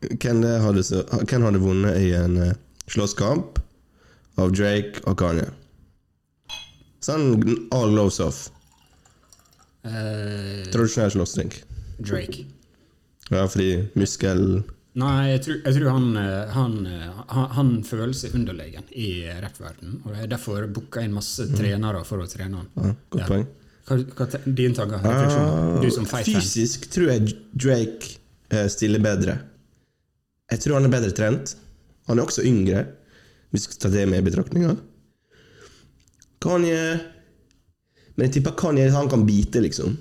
hvem, det hadde, hvem hadde vunnet i en uh, slåsskamp av Drake og Kanye? Sånn all lows off. Uh, Tradisjonell slåssing. Drake. Ja, fordi muskel Nei, jeg tror, jeg tror han, eh, han, eh, han, han føler seg underlegen i rappverdenen. Og jeg derfor booka inn masse trenere for å trene han. ja, Godt poeng. Hva, hva te- din tanker? refleksjoner? Du som fight-fan. Fysisk tror jeg Drake eh, stiller bedre. Jeg tror han er bedre trent. Han er også yngre, hvis vi skal ta det med i betraktninga. Kanye Men jeg tipper Kanye han kan bite, liksom.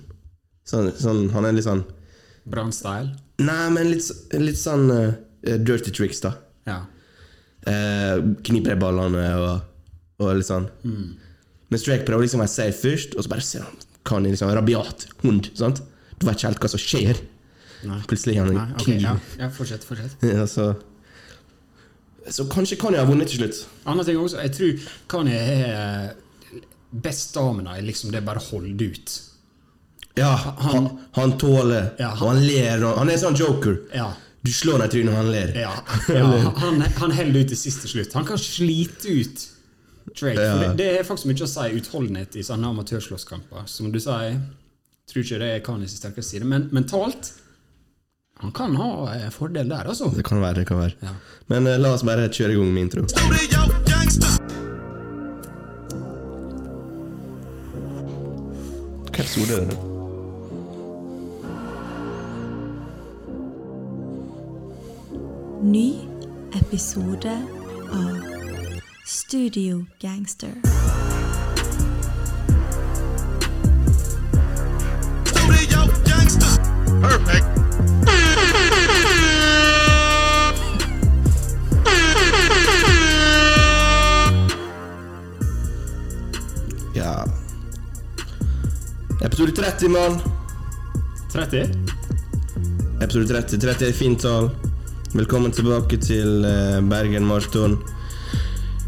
Sånn, sånn, han er litt sånn Brann-style? Nei, men litt, litt sånn uh, dirty tricks, da. Ja. Uh, kniper i ballene og, og litt sånn. Mm. Men Strake prøver liksom å være safe først, og så bare ser han Kanye liksom rabiat hund. sant? Du vet ikke helt hva som skjer. Nei. Plutselig er han Nei, en ok, kniv. ja. ja, fortsett. fortsett. Ja, så, så kanskje Kanye har vunnet til slutt. Andre ting også, jeg tror Kanye er best stamina i liksom det bare holde ut. Ja, han, han tåler, Ja, og han ler. og- Han er sånn joker. Ja. Du slår deg i trynet når han ler. Ja, ja han, han holder ut til siste slutt. Han kan slite ut Drake. Ja. Det, det er faktisk mye å si utholdenhet i sånne amatørslåsskamper. Som du sier, tror ikke det er Kanis sterkeste side, men mentalt Han kan ha eh, fordel der, altså. Det kan være, det kan være. Ja. Men eh, la oss bare kjøre i gang med intro. Hva episode er det? Ny episode av Studio Gangster. Ja 30, mann. 30? Episode 30. 30 er et fint tall. Velkommen tilbake til eh, Bergen Maraton.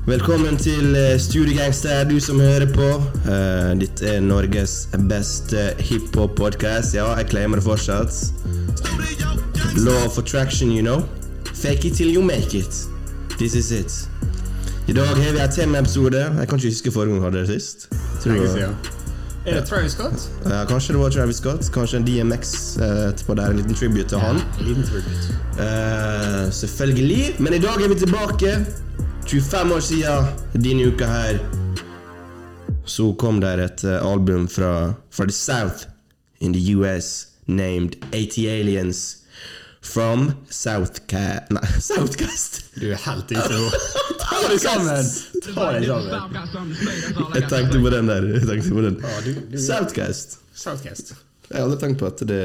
Velkommen til uh, Studiegangster, du som hører på. Eh, dette er Norges beste hiphop-podkast. Ja, jeg claimer det fortsatt. Law of attraction, you know. Fake it till you make it. This is it. I dag har vi en temaepisode. Jeg kan ikke huske forrige gang vi hadde det sist. Tror Er det Travis Scott? Ja, kanskje det var Travis Scott, kanskje en DMX eh, etterpå der, en liten tribute til han. Liten tribute. Uh, selvfølgelig. Men i dag er vi tilbake. 25 år siden denne uka her så kom der et eh, album fra, fra The South in the US named 80 Aliens from Southcast Nei, Southcast! Du er helt ute nå. Ta deg sammen! Ta deg sammen. Jeg tenkte på den der. Jeg tenkte på den. Southcast. Southcast. Jeg har aldri tenkt på at det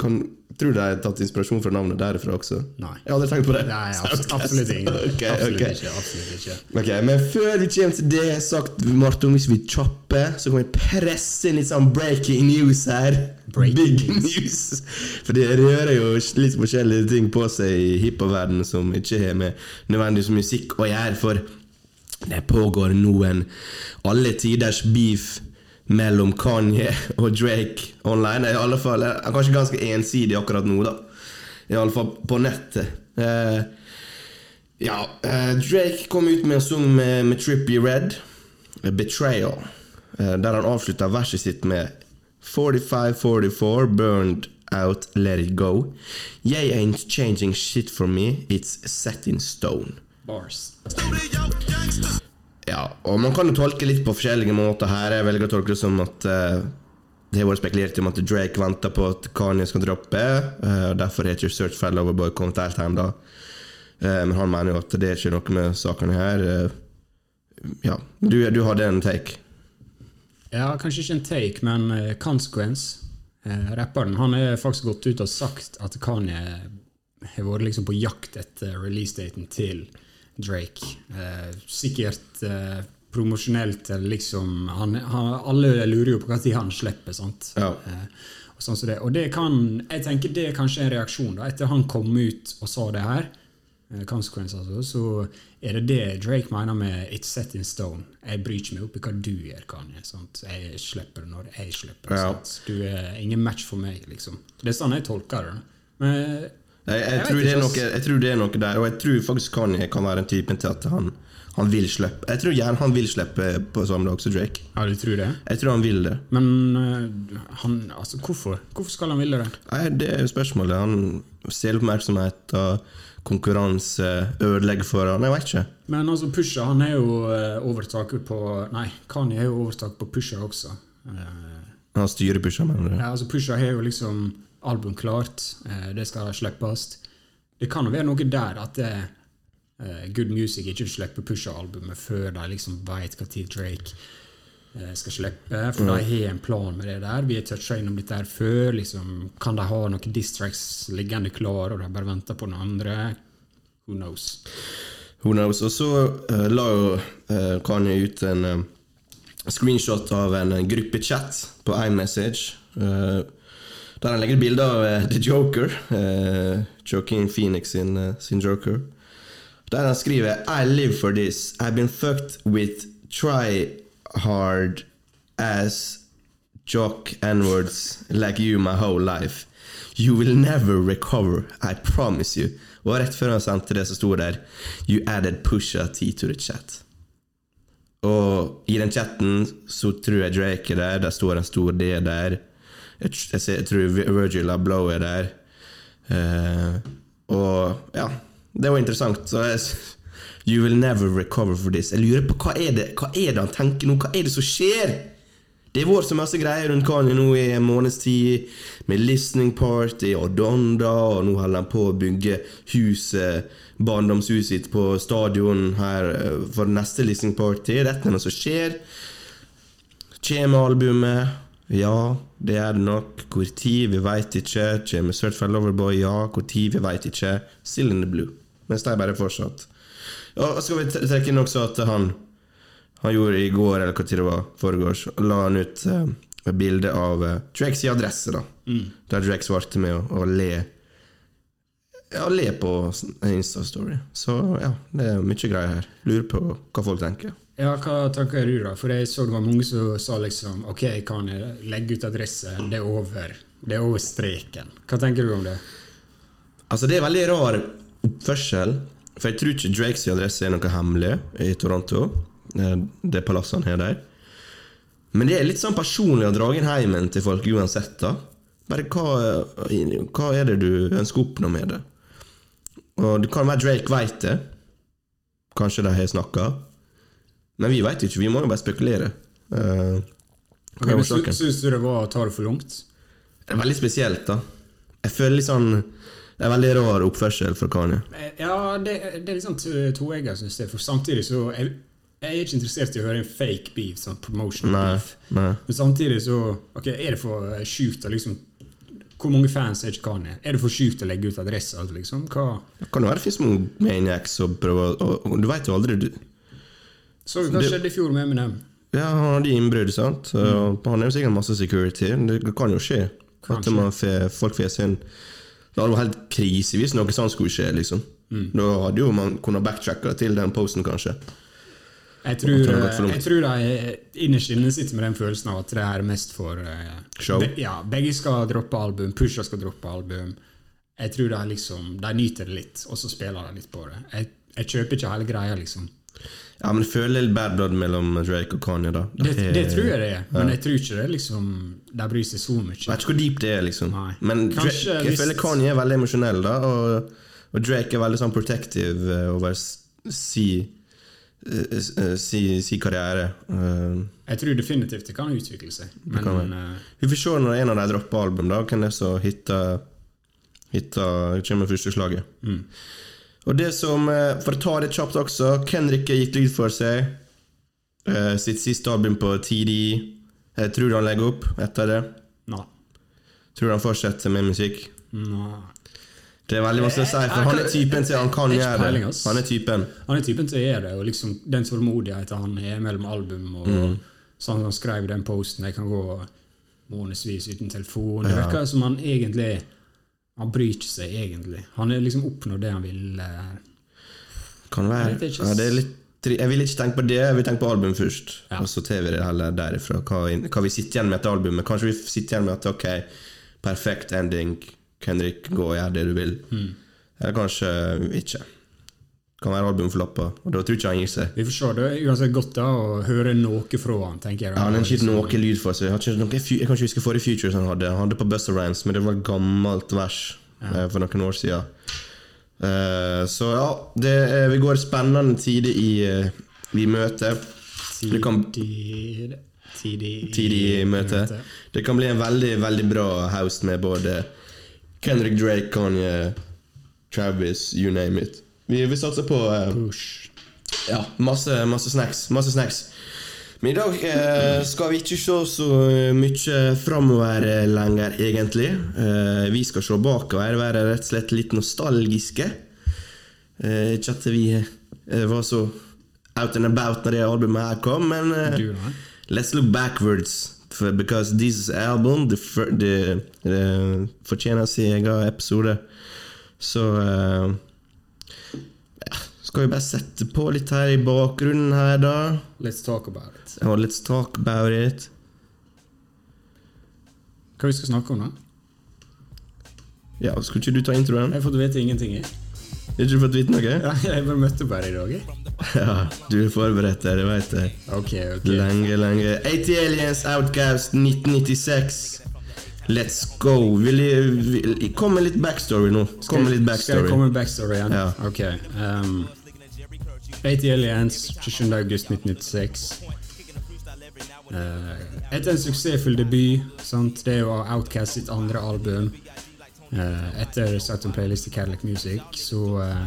kan Tror du de har tatt inspirasjon fra navnet derfra også? Nei. Jeg har aldri tenkt på det. Nei, absolutt, absolutt ikke. Okay, absolutt okay. ikke. Absolutt ikke. Ok, Men før vi kommer til det, sagt Martin, hvis vi chopper, så kan vi presse inn litt sånn breaking news her. Breaking Big news. For det rører jo litt forskjellige ting på seg i hiphop-verdenen som ikke har med nødvendigvis musikk å gjøre. For det pågår noen alle tiders beef mellom Kanye og Drake online. I alle fall, er kanskje ganske ensidig akkurat nå, da. I alle fall på nettet. Eh, ja, eh, Drake kom ut med en sang med, med Trippy Red, 'Betrayal', eh, der han avslutta verset sitt med 4544 burned out, let it go. Jeg ain't changing shit for me, it's set in stone. Bars. Ja, og man kan jo tolke litt på forskjellige måter her. Jeg velger å tolke det som at uh, det har vært spekulert om at Drake venter på at Kanye skal droppe, Uh, og derfor har ikke Search for Loverboy kommet helt hjem da. Uh, men han mener jo at det er ikke noe med sakene her. Eh, ja, du, du hadde en take. Ja, kanskje ikke en take, men Consequence, eh, rapperen, han er faktisk gått ut og sagt at Kanye har vært liksom på jakt etter releasedaten til Drake. Eh, sikkert eh, promosjonelt eller liksom han, han, Alle lurer jo på når han slipper, sant? Ja. Eh, og, sånn som det. og det kan Jeg tenker det er kanskje en reaksjon, da, etter han kom ut og sa det her. eh, altså, så er det det Drake mener med 'it's set in stone'. Jeg bryr ikke meg opp i hva du gjør, Kanye. Sant? Jeg slipper når jeg slipper. Ja. Du er ingen match for meg, liksom. Det er sånn jeg tolker det. Men Jeg, jeg, tror det noe, jeg tror det er noe der, og jeg tror faktisk Kanye kan være en typen til at han, han vil slippe. Jeg tror gjerne han vil slippe på samme dag som Drake. Ja, du tror det? Jeg tror han vil det. Men eh, han, altså, hvorfor? Hvorfor skal han ville det? Nei, Det er jo spørsmålet. Han stjeler oppmerksomhet og konkurranse ødelegger for han. Jeg vet ikke. Men altså, Pusha han er jo eh, overtaket på Nei, Kanye er jo overtaket på Pusha også. Eh, Han styrer Pusha, mener du? ja, altså Pusha har jo liksom album klart. eh, det skal slippes. Det kan jo være noe der at det, eh, Good Music ikke slipper Pusha-albumet før de liksom veit når Drake eh, skal slippe. For de har en plan med det der. Vi har toucha innom dette her før. liksom Kan de ha noen distracts liggende klare, og de bare venter på den andre? Who knows? Who knows? Og så uh, la jo uh, Kanye ut en uh, screenshot av en eh, gruppechat på iMessage. eh, der han legger ut bilde av eh, The Joker. Uh, Joking Phoenix sin, eh, sin Joker. Der han skriver I live for this. I've been fucked with try hard ass jock n-words like you my whole life. You will never recover, I promise you. Og rett før han sendte det, så sto det der You added Pusha T to the chat. Og i den chatten så tror jeg Drake er der, der står en stor D der. Jeg, jeg, jeg tror Virgil Abloh er der. Uh, og ja, det var interessant. Så jeg, you will never recover for this. Jeg lurer på hva er det Hva er det han tenker nå? Hva er det som skjer? Det har vært så masse greier rundt Kanye nå i en måneds tid, med listening party og Donda, og nå holder han på å bygge huset, barndomshuset sitt på stadion her eh, for neste listening party. Dette er noe som skjer. Kjem albumet? Ja, det er det nok. Hvor tid? Vi veit ikke. Kommer Certified Loverboy? Ja. Hvor tid? Vi veit ikke. Still in the blue. Mens de bare fortsatt. Ja, og skal vi trekke inn også at han han gjorde i går, eller hva tid det var, foregårs, la han ut eh, et bilde av uh, Drakes i adresse, da. Der Drake svarte med å, å le Ja, le på Insta-story. Så ja, det er mye greier her. Lurer på hva folk tenker. Ja, hva tenker du da? For jeg så det var mange som sa liksom Ok, kan jeg legge ut adresse? Det er over. Det er over streken. Hva tenker du om det? Altså, det er veldig rar oppførsel. For jeg tror ikke Drakes adresse er noe hemmelig i Toronto. eh, Det palasset han har der. Men det er litt sånn personlig å dra inn heimen til folk uansett. da Bare hva, hva er det du ønsker å oppnå med det? Og det kan være Drake veit det. Kanskje de har snakka. Men vi veit ikke. Vi må jo bare spekulere. Uh, Men Syns du det var å ta det for langt? Det er veldig spesielt, da. Jeg føler litt sånn Det er veldig rar oppførsel fra Kanye. Eh, Ja, det, det er litt sånn to- toegga, syns jeg. For samtidig så jeg, jeg er ikke interessert i å høre en fake beef, sånn promotion Nei, beef. nei. Men samtidig så Ok, er det for sjukt å liksom Hvor mange fans er ikke Kanye? Er det for sjukt å legge ut adresser? liksom? Hva Det kan jo være finnes mange maniacs som prøver å- og, og Du veit jo aldri du. Så hva skjedde i fjor med Eminem? Ja, Han hadde innbrudd, sant. Mm. Han har jo sikkert masse security. Det kan jo skje. At man får, folk får sin Det hadde vært helt krise hvis noe sånt skulle skje. liksom Da hadde jo man kunnet backtracke til den posten, kanskje. Jeg tror, jeg tror de innerst inne sitter med den følelsen av at det er mest for eh, Show. Be, ja, begge skal droppe album, Pusha skal droppe album. Jeg tror de liksom De nyter det litt, og så spiller de litt på det. Jeg, jeg kjøper ikke hele greia, liksom. Ja, men føler litt bad blood mellom Drake og Kanye, da. Det, det tror jeg det er, men jeg tror ikke det liksom De bryr seg så mye. Jeg vet ikke hvor deep det er, liksom. Nei. Men Drake, jeg hvis- føler Kanye er veldig emosjonell, da. Og, og Drake er veldig sånn protective eh, over si, eh, eh, si, si karriere. Eh, Jeg tror definitivt det kan utvikle seg, men kan eh, Vi får se når en av de dropper album, da. Hvem det er som hitter, hitter kommer første slaget. Og det som, eh, For å ta det kjapt også, Kendrick gikk lyd for seg. Uh, sitt siste album på TD. Jeg tror han legger opp etter det. Nei. Tror han fortsetter med musikk. Nei. Det er veldig vanskelig å si, for han er typen til han kan har gjøre det. Han er typen. Han er typen til å gjøre det, og liksom den tålmodigheten han er mellom album og Mm. sånn han skrev den posten Jeg kan gå månedsvis uten telefon. Det virker som han egentlig Han bryr ikke seg egentlig. Han har liksom oppnådd det han vil. eh, Kan være. Ikke, Ja, det er litt Jeg vil ikke tenke på det, jeg vil tenke på album først. Ja. Og så TV det heller derifra. Hva, hva vi sitter igjen med etter albumet. Kanskje vi sitter igjen med at ok, perfekt ending. Kendrick, gå og gjør det du vil. Eller kanskje ikke. Kan være albumflopper, og da tror jeg ikke han gir seg. Vi se. Det uansett godt da å høre noe fra han, tenker jeg. Ja, han har ikke noe lyd for seg. Jeg, ikke noe, jeg kan ikke huske forrige Futures han hadde. Han hadde på Buster Rhymes, men det var et gammelt vers ja. for noen år siden. Uh, så ja, det, vi går spennende tider i, eh, i møte. Tidig Tidig i møte. Det kan bli en veldig, veldig bra house med både Kendrick Drake, Kanye, Travis, you name it. Vi, vi satser på eh, Push. ja, masse, masse snacks. Masse snacks. Men i dag eh, skal vi ikke se så mye framover eh, lenger, egentlig. Eh, vi skal se bakover, være rett og slett litt nostalgiske. Eh, ikke at vi eh, var så out and about når det albumet her kom, men eh, let's look backwards. For, because this album det, fortjener sin egen episode. Så eh, skal vi bare sette på litt her i bakgrunnen her, da. Let's talk about it. Ja, let's talk about it. Hva vi skal snakke om, da? Ja, Skulle ikke du ta introen? Jeg har fått vite ingenting. Jeg, Har ikke du fått vite noe? Ja, jeg bare møtte bare i dag. Jeg. Ja, du er forberedt der, det veit jeg. Ok, ok. Lenge, lenge. 80 Aliens Outcast 1996. Let's go. Vil jeg, vil, kom med litt backstory nå. Kom med litt Skal backstory. jeg komme med backstory igjen? Ja. Ok. Um, 80 Aliens, 27. august 1996. Eh, etter en suksessfull debut, sant? det var Outcast sitt andre album uh, Etter Satt Playlist i Cadillac Music, så uh,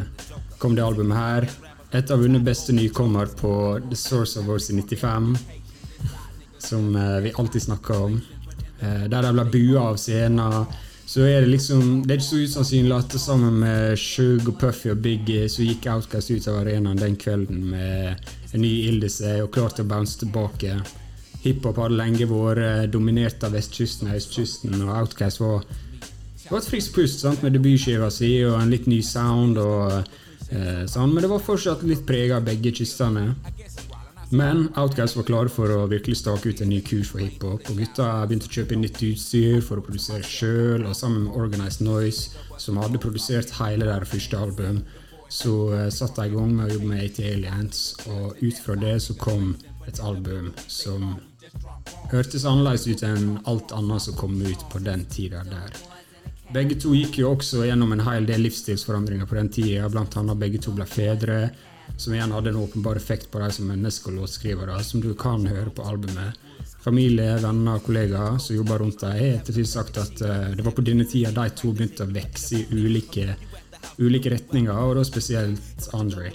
kom det albumet her. Etter å ha vunnet beste nykommer på The Source of Wars i 95, som eh, vi alltid snakker om. Der de ble bua av scenen. Så er det liksom Det er ikke så usannsynlig at sammen med Shug og Puffy og Biggie så gikk Outcast ut av arenaen den kvelden med en ny Ildese og klar til å bounce tilbake. Hiphop hadde lenge vært dominert av vestkysten og østkysten, og Outcast var, var et friskt pust sant, med debutskiva si og en litt ny sound. og eh, sånn, Men det var fortsatt litt prega av begge kystene. Men Outguys var klare for å virkelig stake ut en ny kurs for hiphop. Og gutta begynte å kjøpe nytt utstyr for å produsere sjøl, og sammen med Organized Noise, som hadde produsert hele deres første album, så uh, satte de i gang med å jobbe med 80 Aliens, og ut fra det så kom et album som hørtes annerledes ut enn alt annet som kom ut på den tida der. Begge to gikk jo også gjennom en hel del livsstilsforandringer på den tida. Annet begge to ble fedre, som igjen hadde en åpenbar effekt på deg som mennesker og låtskrivere, som du kan høre på albumet. Familie, venner og kollegaer som jobber rundt deg, har ettertid sagt at eh, det var på denne tida de to begynte å vokse i ulike, ulike retninger, og da spesielt Andre.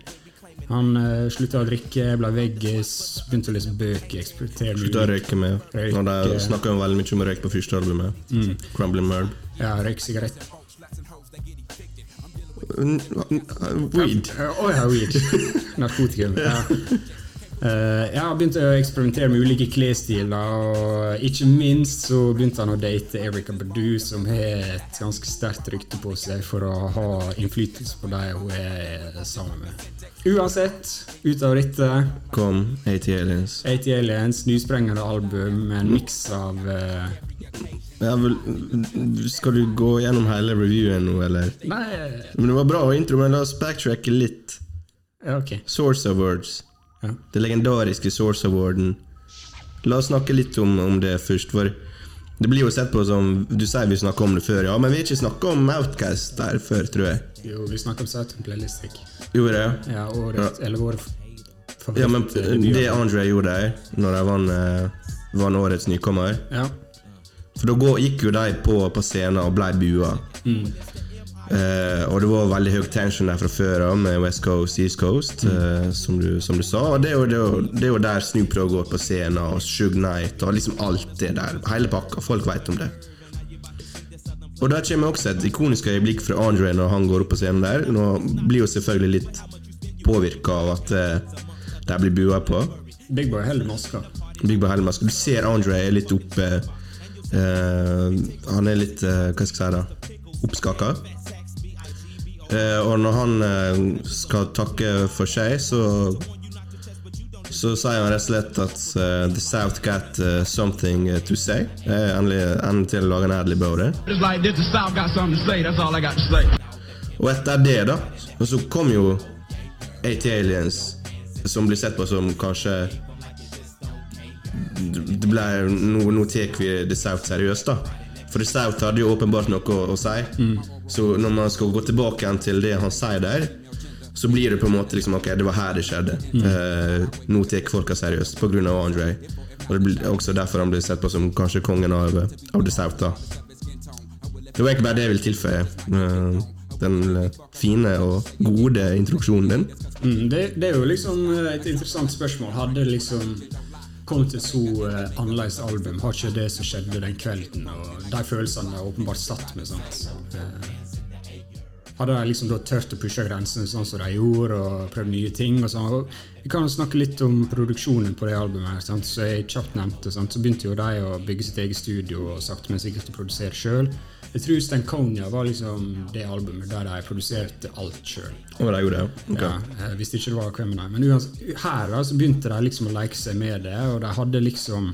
Han uh, slutta å drikke, ble veggis, begynte å lese bøker, Slutta å røyke med. Røyke. Når de snakka veldig mye om røyk røyke på første albumet. Crumbling Murd. Ja, røyk sigarett. Weed. Å ja, weed. Narkotikum. Ja. Uh, jeg har begynt å eksperimentere med ulike klesstiler, og ikke minst så begynte han å date Erika Badu, som har et ganske sterkt rykte på seg for å ha innflytelse på de hun er sammen med. Uansett, ut av dette Kom 80 Aliens. 80 Aliens, nysprengende album en miks av eh, Ja, vel, skal du gå gjennom hele reviewen nå, eller? Nei, Men det var bra intro, men la oss backtracke litt. ja, ok. Source Awards. Ja. Det legendariske Source Awarden. La oss snakke litt om, om det først, for det blir jo sett på som Du sier vi snakka om det før, ja, men vi har ikke snakka om Outcast der før, tror jeg. Jo, vi snakka om Southern Playlistic. Gjorde det? Ja, året, eller vår favoritt. Ja, men eh, det Andre gjorde der, når de vant, eh, vant årets nykommer Ja. For da gikk jo de på, på scenen og ble bua. Eh, og det var veldig høy tension der fra før av, med West Coast, East Coast, eh, som, du, som du sa. Og det er, jo, det, er jo, det er jo der Snoop Dogg går på scenen, og Shug Knight, og liksom alt det der. Hele pakka. Folk veit om det. Og der kommer også et ikonisk øyeblikk fra Andre når han går opp på scenen der. Nå blir jo selvfølgelig litt påvirka av at uh, de blir bua på. Big Boy holder maska. Big Boy Helmask. Du ser Andre er litt oppe eh, Han er litt eh, Hva skal jeg si da oppskaka. Eh, og når han eh, skal takke for seg, så så sier han rett og slett at uh, The South got uh, something eh, to say. Jeg er endelig, endelig til å lage en adlib over det. Og etter det, da, så kom jo AT-aliens, som blir sett på som kanskje Det ble Nå, nå tar vi The South seriøst, da. For The South hadde jo åpenbart noe å, å si. Så når man skal gå tilbake til det han sier der, så blir det på en måte liksom Ok, det var her det skjedde. Eh, nå tar folka seriøst, av Andre. Og det blir også derfor han blir sett på som kanskje kongen av, av The South, da. Det var ikke bare det jeg ville tilføye. eh, Den fine og gode introduksjonen din. Mm, det, det er jo liksom eh, et interessant spørsmål. Hadde liksom kommet et så uh, annerledes album, har ikke det som skjedde den kvelden, og de følelsene jeg åpenbart satt med, sant? Eh, hadde jeg liksom da tørt å pushe grensene sånn som de gjorde, og prøvd nye ting og sånn. Vi kan snakke litt om produksjonen på det albumet. her, sant? Så jeg kjapt nevnte, sant? Så begynte jo de å bygge sitt eget studio og sakte, men sikkert å produsere sjøl. Jeg tror Stankonia var liksom det albumet der de produserte alt sjøl. Og de gjorde det. Ok. Ja, jeg visste ikke det var Cremonine. Men uansett, her da, så begynte de liksom å leke seg med det, og de hadde liksom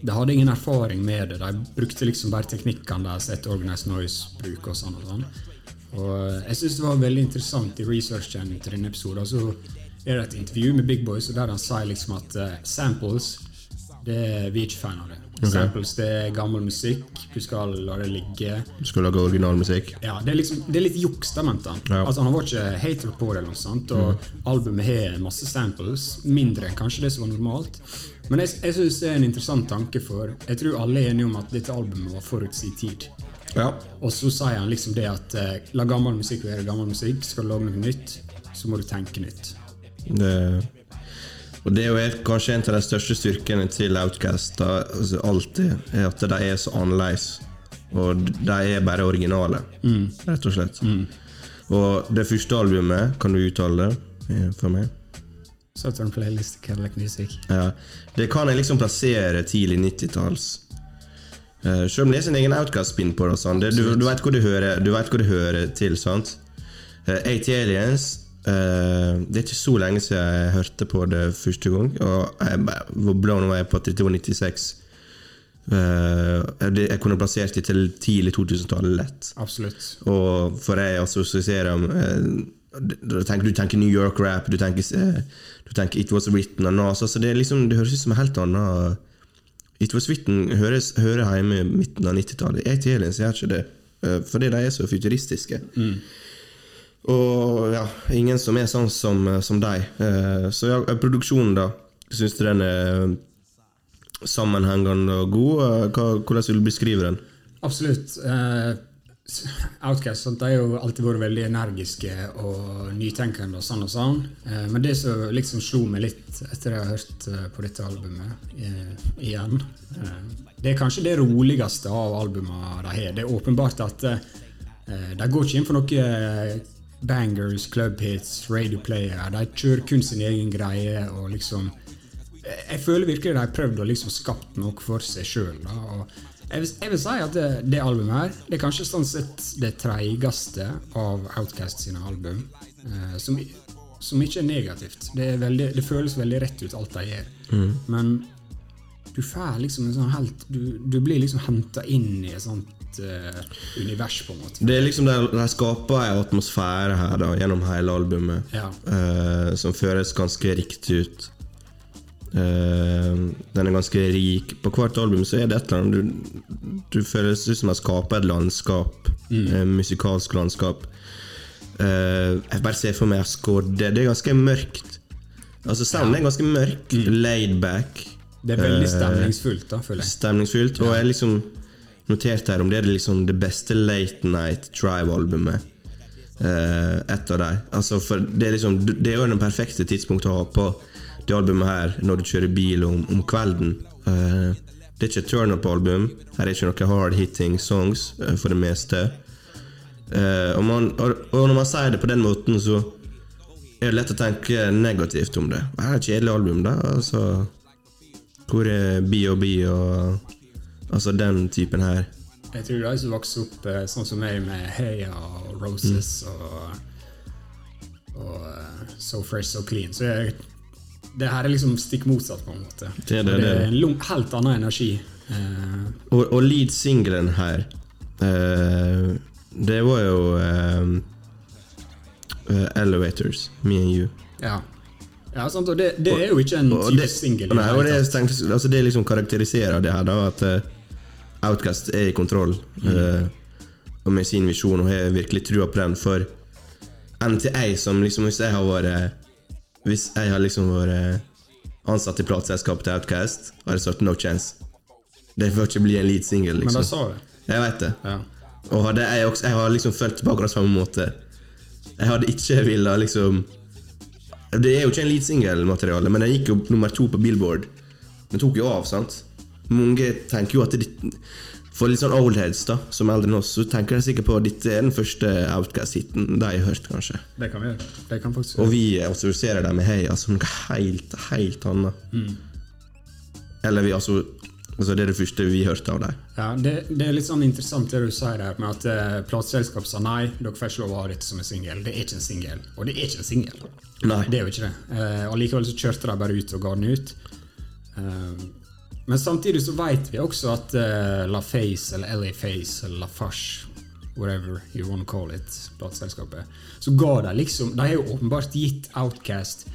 De hadde ingen erfaring med det. De brukte liksom bare teknikkene deres etter Organized Noise-bruk og sånn og sånn. Og jeg syns det var veldig interessant i researchen til denne episoden. Så er det et intervju med Big Boys, og der han sier liksom at uh, samples det er vi ikke fan av det. Samples det er gammel musikk. Du skal la det ligge. Du skal lage original musikk? Ja, det er, liksom, det er litt juks, da, mente han. Ja. Altså, han var ikke hater på det, eller noe sånt, og albumet har masse samples, mindre enn kanskje det som var normalt. Men jeg, jeg syns det er en interessant tanke, for jeg tror alle er enige om at dette albumet var forut sin tid. Ja. Og så sier han liksom det at eh, la gammel musikk være gammel musikk, skal du lage noe nytt, så må du tenke nytt. Det, og det er jo kanskje en av de største styrkene til Outcast da, altså alltid, er at de er så annerledes. Og de er bare originale, rett og slett. Og det første albumet, kan du uttale det eh, for meg? Southern Playlist Cadillac Music. Ja, det kan jeg liksom plassere tidlig 90-talls. Uh, Selv om det er sin egen outcast-spinn på det. Sånn. Det, du, du vet hvor det hører, hører til. sant? Uh, AT Aliens eh, Det er ikke så lenge siden jeg hørte på det første gang. Og jeg var blown away på 3296. Uh, det, jeg kunne plassert det til tidlig 2000-tallet lett. Absolutt. Og for jeg assosierer uh, da tenker, Du tenker New York rap, du eh, du tenker It Was Written av NASA. Så det, liksom, det høres ut som en helt annen It Was Written høres, hører hjemme i midten av 90-tallet. AT jeg gjør ikke det, uh, fordi de er så futuristiske. Og ja, ingen som er sånn som, som deg. Eh, Så ja, produksjonen, da. Syns du den er sammenhengende og god? Eh, hvordan vil du beskrive den? Absolutt. Eh, Outcast sant, har jo alltid vært veldig energiske og nytenkende og sånn og sånn. Eh, men det som liksom slo meg litt etter jeg har hørt eh, på dette albumet eh, igjen eh, Det er kanskje det roligste av albumene de har. Det er åpenbart at eh, de går ikke inn for noe eh, bangers, clubhits, radio player. De kjører kun sin egen greie og liksom jeg jeg føler virkelig de har prøvd å liksom skapt noe for seg sjøl. Jeg, jeg vil si at det, det albumet her Det er kanskje sånn sett det treigeste av Outcast sine album. Eh, som, som ikke er negativt. Det, er veldig, det føles veldig rett ut, alt de gjør. Men du får liksom en sånn helt Du, du blir liksom henta inn i et sånt eh, univers, på en måte. Det er liksom De, de skaper en atmosfære her da gjennom hele albumet Ja. uh, som føles ganske riktig ut. Uh, den er ganske rik. På hvert album så er det et eller annet Du, du føles ut som de skaper et landskap. Et musikalsk landskap. Jeg bare ser for meg Skodde. Det er ganske mørkt. Altså Sounden er ganske mørk. Laid back. Det er veldig stemningsfullt, da, føler jeg. Stemningsfullt. Og jeg liksom noterte her om det er liksom det beste Late Night Drive-albumet. Uh, et av dem. Altså, for det er liksom Det er jo den perfekte tidspunktet å ha på det albumet her når du kjører bil om, om kvelden. Uh, det er ikke et turn-up-album. Her er ikke noen hard-hitting songs uh, for det meste. Og, man, og, og når man sier det på den måten, så er det lett å tenke negativt om det. Det er et kjedelig album, da. Altså hvor er B.O.B. og Altså den typen her. Jeg tror de som vokste opp eh, sånn som meg, med Heia og Roses og, og eh, So Fresh So Clean, så jeg det her er liksom stikk motsatt, på en måte. Det det, det er en lung, helt annen energi. Uh, Og, og lead-singelen her uh, Det var jo eh, uh, Elevators, Me and You. ja. ja, sant, og det, det er jo ikke en type singel. det altså det liksom karakteriserer det her, da, at Outcast er i kontroll. mm. og med sin visjon, og har virkelig trua på den. For NTA, som liksom Hvis jeg har vært Hvis jeg har liksom vært ansatt i plateselskapet til Outcast, har jeg sagt no chance. Det får ikke bli en lead single, Men de liksom. sa du. Jeg vet det. Ja. Og hadde jeg, også, jeg har liksom tilbake på samme måte. Jeg hadde ikke villa liksom Det er jo ikke en lead single-materiale, men den gikk jo nummer to på Billboard. Den tok jo av, sant? Mange tenker jo at det, For litt sånn oldheads, da, som er eldre enn oss, så tenker de sikkert på at dette er den første Outcast-hiten de har hørt, kanskje. Det kan vi gjøre. Det kan faktisk gjøre. Og vi assosierer dem med Heia som noe helt, helt annet. Eller vi altså Altså, det er det første vi hørte av dem. Ja, det, det er litt sånn interessant det du sier der med at eh, plateselskap sa nei, dere får ikke lov å ha dette som en singel. Det er ikke en singel. Og det er ikke en singel. Det er jo ikke det. Og likevel så kjørte de bare ut og ga den ut. Eh, men samtidig så vet vi også at uh, La Face eller LA Face eller La Fache Whatever you want to call it, plateselskapet, så ga de liksom De har jo åpenbart gitt Outcast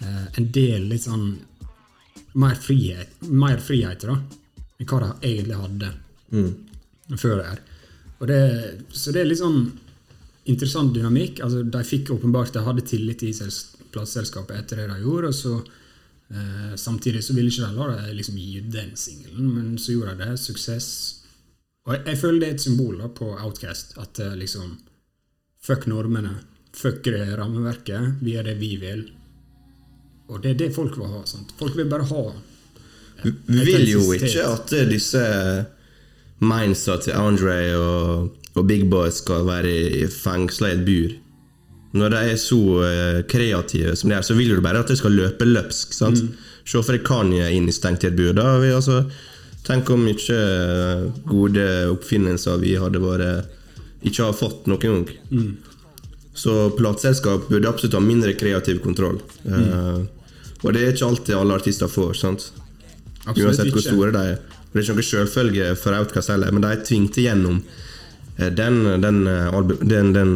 uh, en del litt sånn mer frihet, mer friheter, da, enn hva de egentlig hadde før det her. Det, så det er litt sånn interessant dynamikk. Altså, de fikk åpenbart de hadde tillit i sels- plateselskapet etter det de gjorde, og så eh, samtidig så ville ikke de la det liksom gi ut den singelen, men så gjorde de det. Suksess. Og jeg, jeg føler det er et symbol da, på Outcast, at eh, liksom Fuck normene. Fuck det rammeverket. Vi er det vi vil. Og det er det folk vil ha. sant? Folk vil bare ha Vi vi vil jo ikke at eh, disse mindsa til Andre og, og Big Boy skal være fengsla i et bur. Når de er så eh, kreative som de er, så vil du bare at det skal løpe løpsk. sant? Se for deg Kanye inn i stengt i et bur. Da har vi altså Tenk hvor mye eh, gode oppfinnelser vi hadde vært ikke har fått noen gang. Så plateselskap burde absolutt ha mindre kreativ kontroll. Eh, og det er ikke alltid alle artister får. sant? Absolutt Uansett hvor store de er. Og Det er ikke noe selvfølge for Outcast heller, men de tvingte gjennom eh, den, den, den, den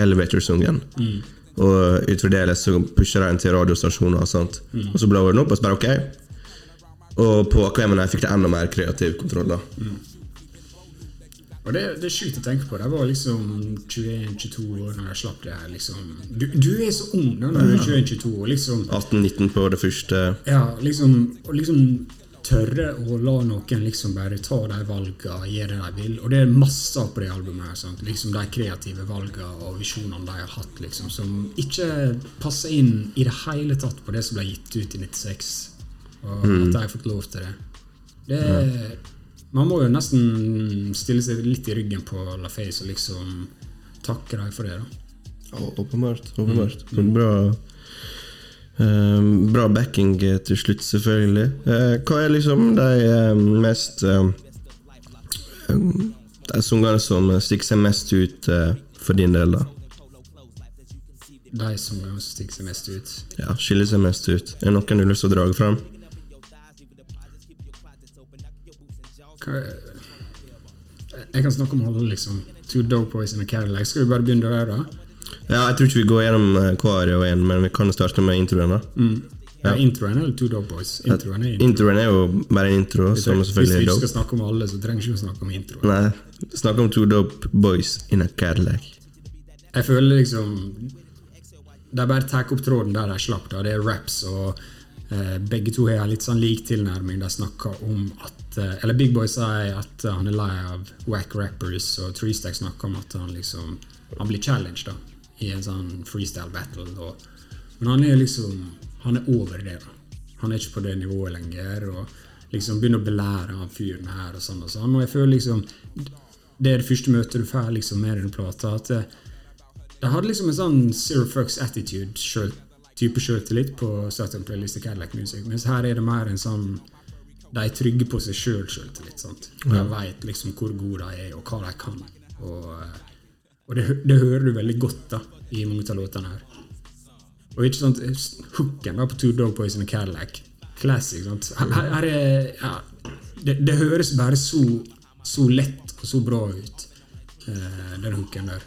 eh, Elevator-sungen. Mm. Og utover det så pusha de den til radiostasjoner. og sånt. Mm. Og så blower den opp, og så bare ok. Og på AKM-ene fikk de enda mer kreativ kontroll. da. Og det, det er sjukt å tenke på. Jeg var liksom 21-22 år når jeg slapp det her. liksom. Du, du er så ung da når du er 21-22. år. liksom, 18-19 på det første. ja, liksom, og liksom tørre å la noen liksom bare ta de valgene, og gjøre det de vil. Og det er masse på det albumet. her, sant? Liksom De kreative valgene og visjonene de har hatt, liksom, som ikke passer inn i det hele tatt på det som ble gitt ut i 96. Og at de har fått lov til det. det ja. Man må jo nesten stille seg litt i ryggen på LaFace og liksom takke dem for det. da. Ja, Åpenbart. åpenbart. Mm. eh, bra backing eh, til slutt, selvfølgelig. Eh, hva er liksom de eh, mest eh, De sangene som stikker seg mest ut eh, for din del, da? De som stikker seg mest ut. Ja, Skiller seg mest ut. Er det noen du har lyst til å dra fram? Jeg kan snakke om alle, liksom. Two Dope Boys in a Cadillac. Skal vi bare begynne der, da? Ja, Jeg tror ikke vi går gjennom eh, hver og en, men vi kan starte med introen. da Ja. Introen er Two Dope Boys. Introen er intro. Introen er jo bare en intro, som Hvis vi ikke skal snakke om alle, så trenger vi ikke å snakke om introen. Nei, Snakk om two dope boys in a Cadillac. Jeg føler liksom De bare tar opp tråden der de slapp. da Det er raps, og eh, begge to har litt sånn lik tilnærming. De snakker om at eh, Eller Big Boy sier at eh, han er lei av wack rappers, og Treestack snakker om at han liksom Han blir challenged da i en sånn freestyle battle. Og, men han er liksom Han er over det. da Han er ikke på det nivået lenger. Og liksom begynner å belære han fyren her og sånn og sånn. Og jeg føler liksom Det er det første møtet du får liksom med den plata. at jeg de hadde liksom en sånn zero fucks attitude selv, type sjøltillit på Saturn Playlist og Cadillac Music, mens her er det mer en sånn De er trygge på seg sjøl sjøltillit. sant? De veit liksom hvor gode de er, og hva de kan. Og, eh, og det, det hører du veldig godt da i mange av låtene her. Og ikke sant, hooken da på Two Dog Poison og Cadillac. Classic. sant? Her, her er, ja, det, det høres bare så, så lett og så bra ut, eh, den hooken der.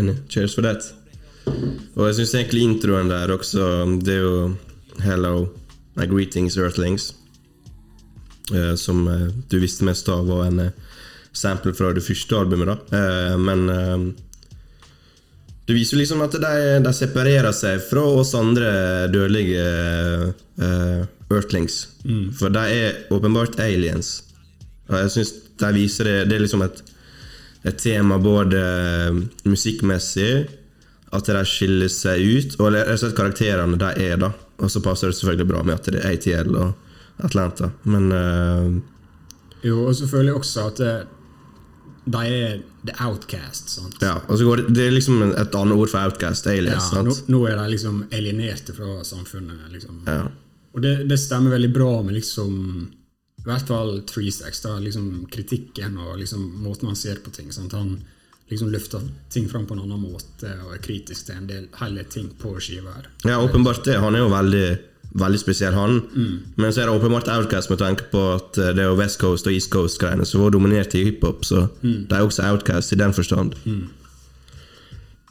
Enig. Cheers for that. Og jeg syns egentlig introen der også Det er jo Hello, my greetings, Earthlings. eh, som eh, du visste mest av var en sample fra det første albumet, da. Eh, men eh, det viser liksom at de, de separerer seg fra oss andre dødelige uh, Earthlings. For de er åpenbart aliens. Og jeg syns de viser det Det er liksom et, et tema både musikkmessig At de skiller seg ut, og rett og slett karakterene de er, da. Og så passer det selvfølgelig bra med at det er ATL og Atlanta. Men uh, Jo, og selvfølgelig også at det, de er the outcast. sant? ja, og så går det, det er liksom et annet ord for outcast. Aliens. Ja, nå, nå er de liksom alienerte fra samfunnet. liksom. Ja. Og det, det stemmer veldig bra med liksom i hvert fall da, liksom kritikken og liksom måten han ser på ting. Sant? Han liksom løfter ting fram på en annen måte og er kritisk til en del hele ting på skiva ja, åpenbart det. Han er jo veldig, veldig spesiell, han. Mm. Men så er det åpenbart outcast med tanke på at eh, det er West Coast og East Coast-greiene som var dominert i hiphop, så Mm. det er også outcast i den forstand.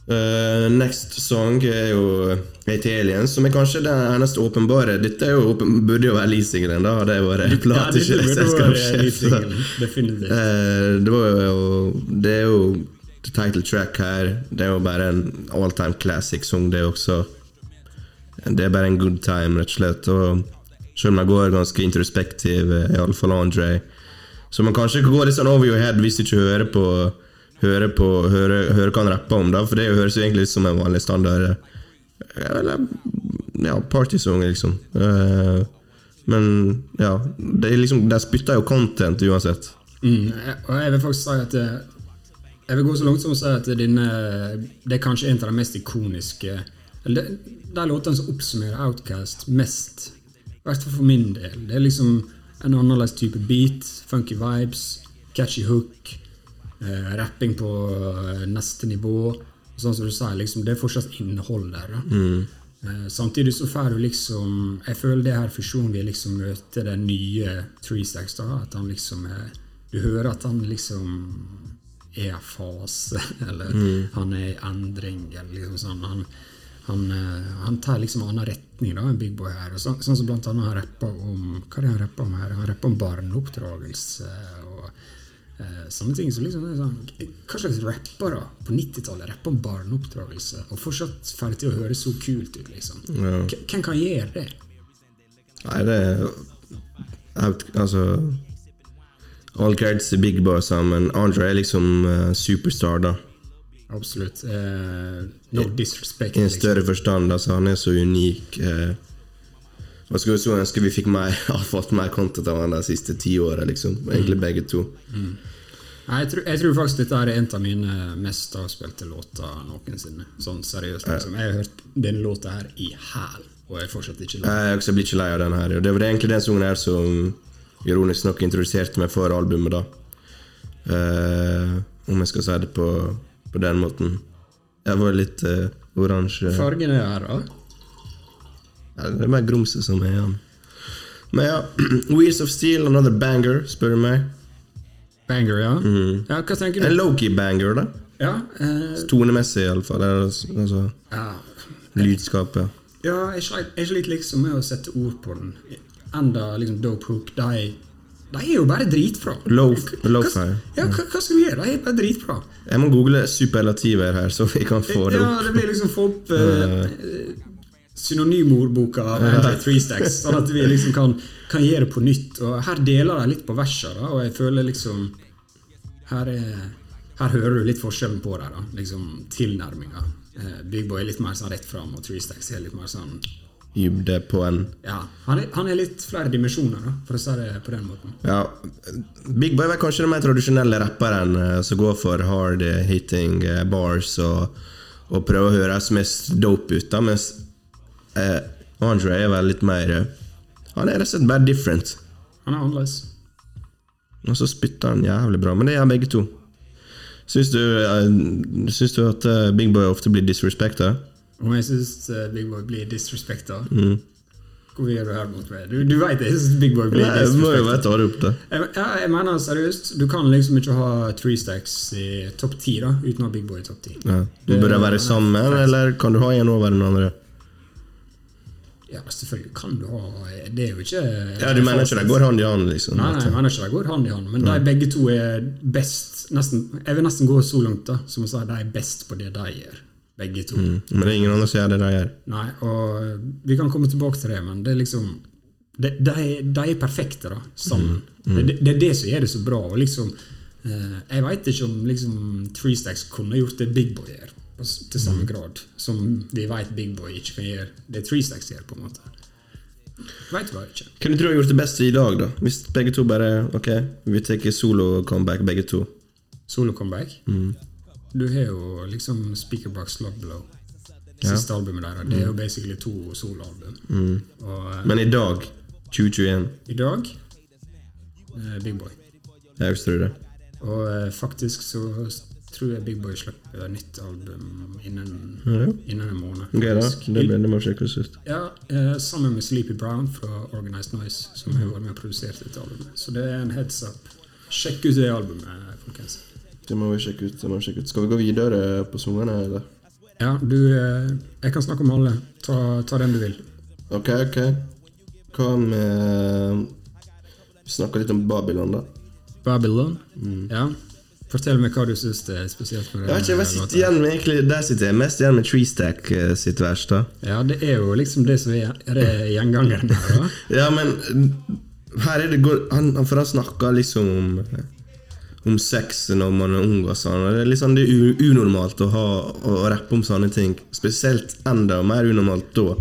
Eh, next song er jo AT Aliens, som er kanskje den eneste åpenbare Dette jo åpen, burde jo være leasingen, da. Det Ja, det uh, være plateselskapssjef. leasingen. Eh, det var jo Det er jo the title track her. Det er jo bare en all time classic song, det også. Det er bare en good time, rett og slett. Og selv om jeg går ganske introspektiv, eh, iallfall Andre Så man kanskje kan gå litt sånn over your head hvis du ikke hører på Hører på hører, hører hva han rapper om, da, for det høres jo egentlig ut som en vanlig standard eh, Eller ja, partysong, liksom. Eh, men ja, det liksom, de spytter jo content uansett. Mm, og jeg vil faktisk si at Jeg vil gå så langt som å si at denne Det er kanskje en av de mest ikoniske det, De låtene som oppsummerer Outcast mest, i hvert fall for min del. Det er liksom en annerledes type beat, funky vibes, catchy hook, eh, rapping på eh, neste nivå. Sånn som du sier, liksom, det er fortsatt innhold der. Da. Eh, samtidig så får du liksom Jeg føler det her fusjonen vil liksom møte den nye da, At han liksom er Du hører at han liksom er i fase, eller han er i endring, eller liksom sånn. Han, han, eh, han tar liksom en annen retning da, enn Big Boy her. Og sånn, sånn som blant annet han rapper om Hva er det han rapper om her? Han rapper om barneoppdragelse og eh, sånne ting. Så liksom, sånn, hva slags rappere på 90-tallet rapper om barneoppdragelse og fortsatt ferdig til å høres så kult ut? liksom? Ja. Hvem kan gjøre det? Nei, det er Altså All creds til Big Boy sammen. Andre er liksom uh, superstar, da. Absolutt. Eh, no disrespect. I en liksom. større forstand. Altså, han er så unik. Eh, og skulle så ønske vi fikk mer, har fått mer content av han de siste ti åra, liksom. Egentlig begge to. Nei, jeg, tror, jeg tror faktisk dette er en av mine mest avspilte låter noensinne. Sånn seriøst. liksom. Jeg har hørt denne låta her i hæl, og jeg er fortsatt ikke lei. Jeg blir ikke lei av den her. og Det var egentlig den sangen her som ironisk nok introduserte meg for albumet, da. Eh, om jeg skal si det på, på den måten. Jeg var litt uh, oransje. Fargen er her, da. Ja, det er mer grumse som er igjen. Men ja, Wheels of Steel, another banger, spør du meg. Banger, ja. ja. Hva tenker En du? En lowkey banger, da. Ja, eh, Tonemessig, iallfall. Altså, ja. lydskapet. ja jeg, sliter, sliter liksom med å sette ord på den. Enda liksom Dope Hook, de, de er jo bare dritbra. Low- Hva- lo-fi. Ja, hva, hva skal vi gjøre? De er bare dritbra. Jeg må google superlativer her, så vi kan få det opp. Ja, det blir liksom få opp uh, synonymordboka av Stacks, sånn at vi liksom kan, kan gjøre det på nytt. Og her deler de litt på versene, og jeg føler liksom Her, er, her hører du litt forskjellen på det, da. Liksom tilnærminga. Uh, Big Boy er litt mer sånn rett fram, og Three Stacks er litt mer sånn Dybde på en Ja, han er, han er litt flere dimensjoner, da, for å si det på den måten. Ja, Big Boy er kanskje den mer tradisjonelle rapperen eh, som går for hard eh, hitting eh, bars og, og prøver å høres mest dope ut, da, mens eh, Andre er vel litt mer Han er rett og slett bare different. Han er annerledes. Og så spytter han jævlig bra, men det gjør begge to. Syns du, uh, syns du at Big Boy ofte blir disrespecta? Om jeg syns Big Boy blir disrespekta? Mm. Hvor gjør du her mot meg? Du, du vet jeg syns Big Boy blir Nei, jeg må jo disrespekta. ta det opp, da. Jeg, ja, jeg mener seriøst, du kan liksom ikke ha three stacks i topp ti da, uten å ha Big Boy i topp ti. Ja. Bør de være sammen, eller kan du ha en over den andre? Ja, selvfølgelig kan du ha Det er jo ikke Ja, Du mener ikke de går hånd i hånd, liksom? Nei, nei, jeg mener ikke de går hand i hand, men de begge to er best nesten, Jeg vil nesten gå så langt da, som å si de er best på det de gjør. Begge to. Mm. Men det er ingen andre som gjør det de gjør. Nei, og vi kan komme tilbake til det, men det er liksom De, de, de er perfekte, da, sammen. Det, det, det er det som gjør det så bra. Og liksom eh, Jeg veit ikke om liksom Three Stacks kunne gjort det Big Boy gjør, til samme grad som vi veit Big Boy ikke kan gjøre det Three Stacks gjør, på en måte. Veit bare ikke. Hvem du tror har gjort det beste i dag, da? Hvis begge to bare Ok, vi tar solo-comeback, begge to. Solo-comeback. Du har jo liksom Speakerbox Love Siste Ja. Albumet der. Det er jo basically to soloalbum. Mm. eh, Men i dag, 2021, i dag eh, Big Boy. jeg også tror det. Og eh, faktisk så tror jeg Big Boy slipper nytt album innen, Ja. innen en måned. Okay, da. Det, blir- det må sjekkes ut. Ja, eh, sammen med Sleepy Brown fra Organized Noise, som har vært med og produsert dette albumet. Så det er en heads up. Sjekk ut det albumet, folkens. Det må vi sjekke ut. det må vi sjekke ut. Skal vi gå videre på sangene, eller? Ja, du eh, Jeg kan snakke om alle. Ta, ta den du vil. Ok, ok. Hva med Vi snakker litt om Babylon, da. Babylon. Ja. Fortell meg hva du syns er spesielt med Jeg vet ikke, jeg sitter igjen med egentlig Der sitter jeg mest igjen med Treestack eh, sitt vers, da. Ja, det er jo liksom det som er, det gjengangeren her, da. Ja, men her er det han, For han snakker liksom om om sex når man er ung og sånn. og Det er liksom det er unormalt å, ha, å, rappe om sånne ting. Spesielt enda mer unormalt da.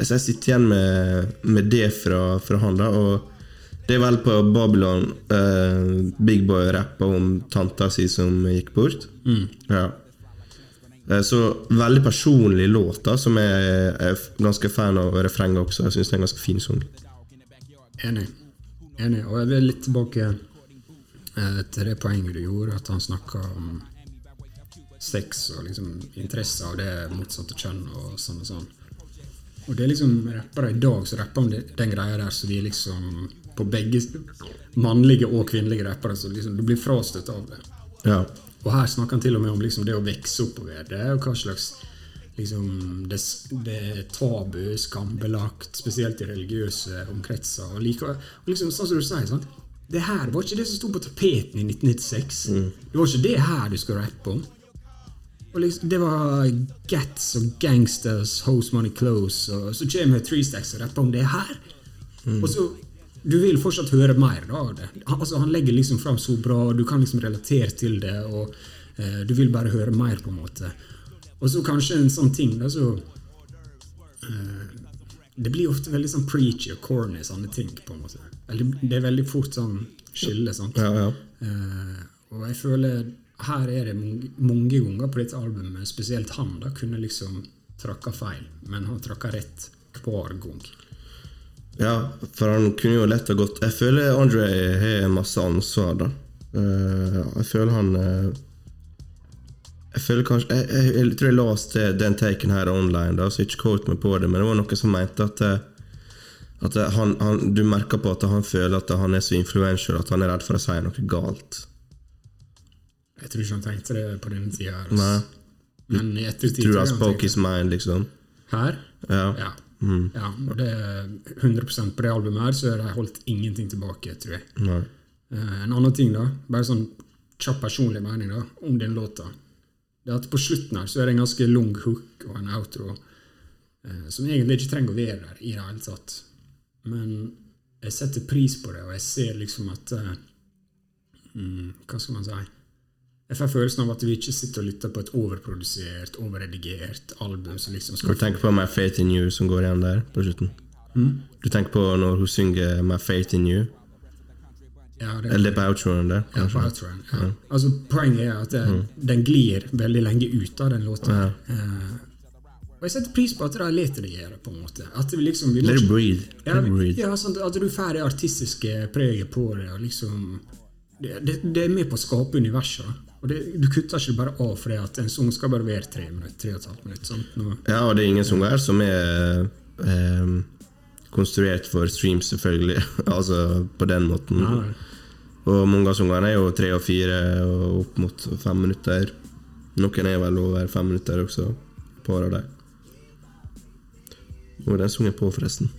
Så jeg sitter igjen med, med det fra, fra han, da. Og det er vel på Babylon eh, Big Boy rappa om tanta si som gikk bort. Ja. Eh, Så veldig personlig låt, da, som jeg er ganske fan av refrenget også. Jeg syns det er en ganske fin sang. Enig. Enig. Og jeg vil litt tilbake eh, det poenget du gjorde, at han snakka om sex og liksom interesse av det motsatte kjønn og sånn og sånn. Og det er liksom rappere i dag som rapper om den greia der, så vi liksom På begge mannlige og kvinnelige rappere, så liksom du blir frastøtt av det. Ja. Og her snakker han til og med om liksom det å vokse være Det er jo hva slags liksom, det, det er tabu, skambelagt, spesielt i religiøse omkretser. Og, like, og liksom, sånn som du sier, sant? Det her var ikke det som sto på tapeten i 1996. Det var ikke det her du skulle rappe om. Liksom, det var Gats og Gangsters, Host Money Close, og så kommer Three Stacks og rapper om det her. Og så Du vil fortsatt høre mer av det. Altså, han legger liksom fram så bra, og du kan liksom relatere til det, og eh, du vil bare høre mer, på en måte. Og så kanskje en sånn ting da, så eh, Det blir ofte veldig sånn preachy og corny, sånne ting, på en måte. Eller det er veldig fort sånn skille, sant. Ja, ja. Uh, og jeg føler her er det mange, mange ganger på dette albumet, spesielt han, da kunne liksom tråkka feil, men han tråkka rett hver gang. Ja, for han kunne jo lett ha gått Jeg føler Andre har masse ansvar, da. Uh, jeg føler han uh Jeg føler kanskje Jeg, jeg, jeg tror jeg leste den taken her online, da, så ikke quote meg på det, men det var noen som mente at eh, at han, han, Du merker på at han føler at han er så influential at han er redd for å si noe galt. Jeg tror ikke han tenkte det på denne tida. altså. Men i ettertid Tror han spoke his mind, liksom. Her? Ja. Ja. ja. Og det er 100 på det albumet her, så har de holdt ingenting tilbake, tror jeg. Nei. Eh, En annen ting, da, bare sånn kjapp personlig mening da, om den låta, det er at på slutten her så er det en ganske lang hook og en outro eh, som egentlig ikke trenger å være der i det hele tatt. Men jeg setter pris på det, og jeg ser liksom at eh, mm, Hva skal man si? Jeg får følelsen av at vi ikke sitter og lytter på et overprodusert, overredigert album som liksom Skal du tenke på My Faith in You som går igjen der på slutten? Du tenker på når hun synger My Faith in You? ja, det, Eller er på outroen der? Ja, kanskje? på outroen, ja. Altså, poenget er at det, den glir veldig lenge ut av den låta. Ja. Eh, og jeg setter pris på at de lar det gjøre, på en måte. At vi liksom, vi Let it breathe. Ja, ja sånn at du får det artistiske preget på det. og liksom det, det, det er med på å skape universet. Og det, du kutter ikke bare av fordi at en sang skal bare være tre minutter. tre og et halvt minutt, Ja, og det er ingen sanger som er eh, konstruert for streams, selvfølgelig. altså på den måten. Ja. Og mange av sangene er jo tre og fire og opp mot fem minutter. Noen er vel over fem minutter også. Et par av dem. Nå er den sunget på, forresten.